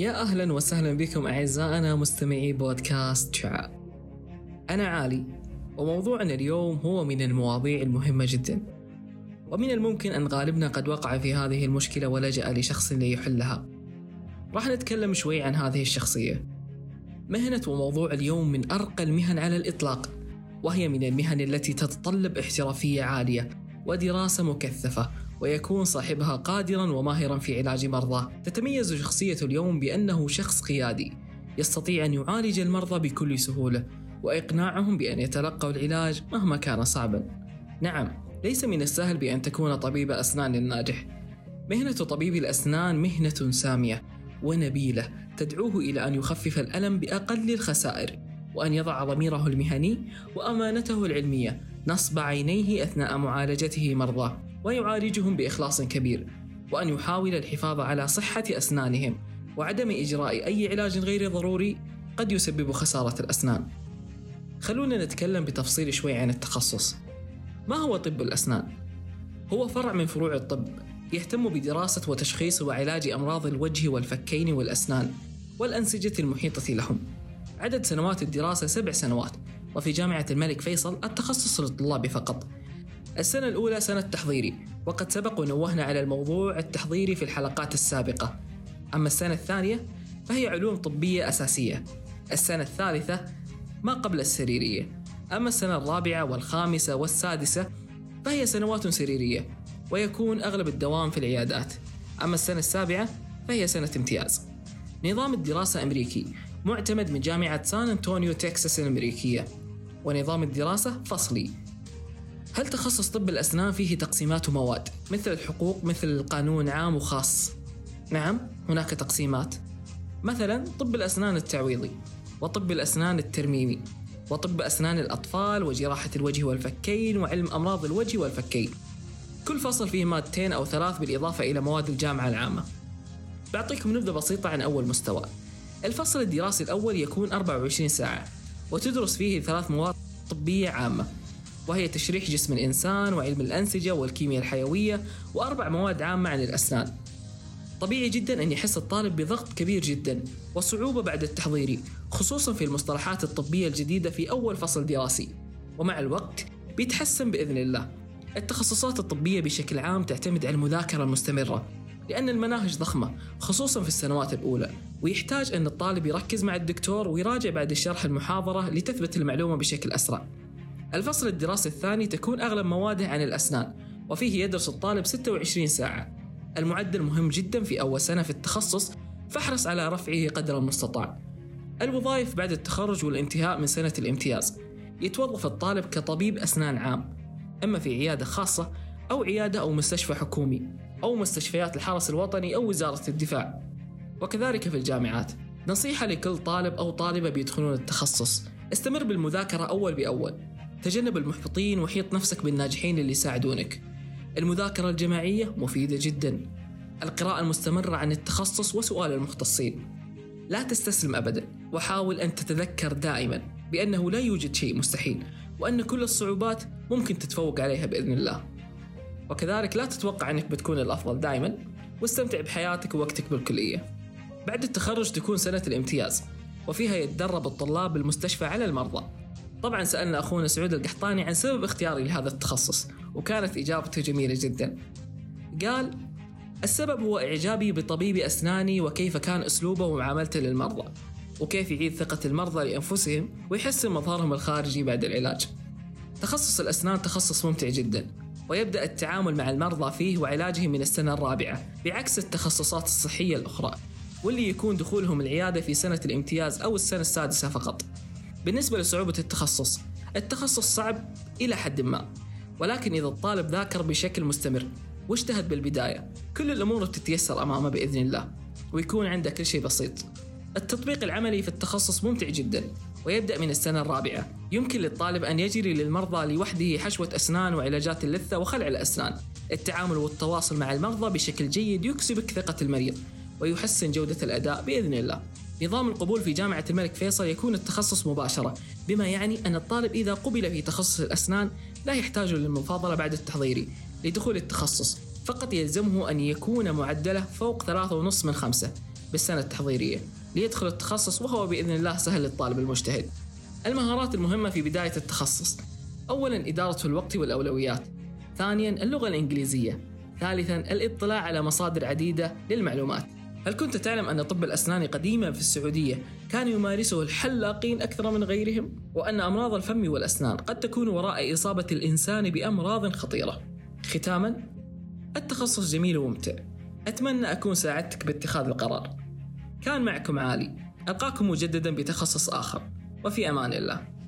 يا أهلا وسهلا بكم أعزائنا مستمعي بودكاست شعاع أنا عالي وموضوعنا اليوم هو من المواضيع المهمة جدا. ومن الممكن أن غالبنا قد وقع في هذه المشكلة ولجأ لشخص ليحلها. راح نتكلم شوي عن هذه الشخصية. مهنة وموضوع اليوم من أرقى المهن على الإطلاق وهي من المهن التي تتطلب احترافية عالية ودراسة مكثفة. ويكون صاحبها قادرا وماهرا في علاج مرضاه تتميز شخصية اليوم بأنه شخص قيادي يستطيع أن يعالج المرضى بكل سهولة وإقناعهم بأن يتلقوا العلاج مهما كان صعبا. نعم ليس من السهل بأن تكون طبيب أسنان ناجح. مهنة طبيب الأسنان مهنة سامية ونبيلة تدعوه إلى أن يخفف الألم بأقل الخسائر وأن يضع ضميره المهني وأمانته العلمية نصب عينيه أثناء معالجته مرضاه ويعالجهم بإخلاص كبير وأن يحاول الحفاظ على صحة أسنانهم وعدم إجراء أي علاج غير ضروري قد يسبب خسارة الأسنان. خلونا نتكلم بتفصيل شوي عن التخصص. ما هو طب الأسنان؟ هو فرع من فروع الطب يهتم بدراسة وتشخيص وعلاج أمراض الوجه والفكين والأسنان والأنسجة المحيطة لهم. عدد سنوات الدراسة سبع سنوات وفي جامعة الملك فيصل التخصص للطلاب فقط. السنة الأولى سنة تحضيري وقد سبق ونوهنا على الموضوع التحضيري في الحلقات السابقة. أما السنة الثانية فهي علوم طبية أساسية. السنة الثالثة ما قبل السريرية. أما السنة الرابعة والخامسة والسادسة فهي سنوات سريرية ويكون أغلب الدوام في العيادات. أما السنة السابعة فهي سنة امتياز. نظام الدراسة أمريكي معتمد من جامعة سان أنطونيو تكساس الأمريكية. ونظام الدراسة فصلي. هل تخصص طب الأسنان فيه تقسيمات ومواد؟ مثل الحقوق مثل القانون عام وخاص؟ نعم هناك تقسيمات. مثلا طب الأسنان التعويضي وطب الأسنان الترميمي وطب أسنان الأطفال وجراحة الوجه والفكين وعلم أمراض الوجه والفكين. كل فصل فيه مادتين أو ثلاث بالإضافة إلى مواد الجامعة العامة. بعطيكم نبذة بسيطة عن أول مستوى. الفصل الدراسي الأول يكون 24 ساعة وتدرس فيه ثلاث مواد طبية عامة. وهي تشريح جسم الإنسان وعلم الأنسجة والكيمياء الحيوية وأربع مواد عامة عن الأسنان. طبيعي جدا أن يحس الطالب بضغط كبير جدا وصعوبة بعد التحضيري خصوصا في المصطلحات الطبية الجديدة في أول فصل دراسي. ومع الوقت بيتحسن بإذن الله. التخصصات الطبية بشكل عام تعتمد على المذاكرة المستمرة لأن المناهج ضخمة خصوصا في السنوات الأولى. ويحتاج أن الطالب يركز مع الدكتور ويراجع بعد الشرح المحاضرة لتثبت المعلومة بشكل أسرع. الفصل الدراسي الثاني تكون أغلب مواده عن الأسنان وفيه يدرس الطالب 26 ساعة. المعدل مهم جدا في أول سنة في التخصص فاحرص على رفعه قدر المستطاع. الوظائف بعد التخرج والانتهاء من سنة الامتياز. يتوظف الطالب كطبيب أسنان عام. إما في عيادة خاصة أو عيادة أو مستشفى حكومي أو مستشفيات الحرس الوطني أو وزارة الدفاع. وكذلك في الجامعات. نصيحة لكل طالب أو طالبة بيدخلون التخصص. استمر بالمذاكرة أول بأول. تجنب المحبطين وحيط نفسك بالناجحين اللي يساعدونك. المذاكرة الجماعية مفيدة جدا. القراءة المستمرة عن التخصص وسؤال المختصين. لا تستسلم أبدا وحاول أن تتذكر دائما بأنه لا يوجد شيء مستحيل وأن كل الصعوبات ممكن تتفوق عليها بإذن الله. وكذلك لا تتوقع أنك بتكون الأفضل دائما واستمتع بحياتك ووقتك بالكلية. بعد التخرج تكون سنة الامتياز وفيها يتدرب الطلاب بالمستشفى على المرضى. طبعا سألنا أخونا سعود القحطاني عن سبب اختياري لهذا التخصص وكانت إجابته جميلة جدا. قال السبب هو إعجابي بطبيب أسناني وكيف كان أسلوبه ومعاملته للمرضى وكيف يعيد ثقة المرضى لأنفسهم ويحسن مظهرهم الخارجي بعد العلاج. تخصص الأسنان تخصص ممتع جدا ويبدأ التعامل مع المرضى فيه وعلاجهم من السنة الرابعة بعكس التخصصات الصحية الأخرى واللي يكون دخولهم العيادة في سنة الامتياز أو السنة السادسة فقط. بالنسبة لصعوبة التخصص التخصص صعب إلى حد ما ولكن إذا الطالب ذاكر بشكل مستمر واجتهد بالبداية كل الأمور تتيسر أمامه بإذن الله ويكون عنده كل شيء بسيط. التطبيق العملي في التخصص ممتع جدا ويبدأ من السنة الرابعة. يمكن للطالب أن يجري للمرضى لوحده حشوة أسنان وعلاجات اللثة وخلع الأسنان. التعامل والتواصل مع المرضى بشكل جيد يكسبك ثقة المريض ويحسن جودة الأداء بإذن الله. نظام القبول في جامعة الملك فيصل يكون التخصص مباشرة بما يعني أن الطالب إذا قبل في تخصص الأسنان لا يحتاج للمفاضلة بعد التحضيري لدخول التخصص فقط يلزمه أن يكون معدله فوق ثلاثة ونص من خمسة بالسنة التحضيرية ليدخل التخصص وهو بإذن الله سهل للطالب المجتهد. المهارات المهمة في بداية التخصص أولا إدارة الوقت والأولويات. ثانيا اللغة الإنجليزية. ثالثا الاطلاع على مصادر عديدة للمعلومات. هل كنت تعلم أن طب الأسنان قديما في السعودية؟ كان يمارسه الحلاقين أكثر من غيرهم؟ وأن أمراض الفم والأسنان قد تكون وراء إصابة الإنسان بأمراض خطيرة. ختاما التخصص جميل وممتع. أتمنى أكون ساعدتك باتخاذ القرار. كان معكم عالي. ألقاكم مجددا بتخصص آخر. وفي أمان الله.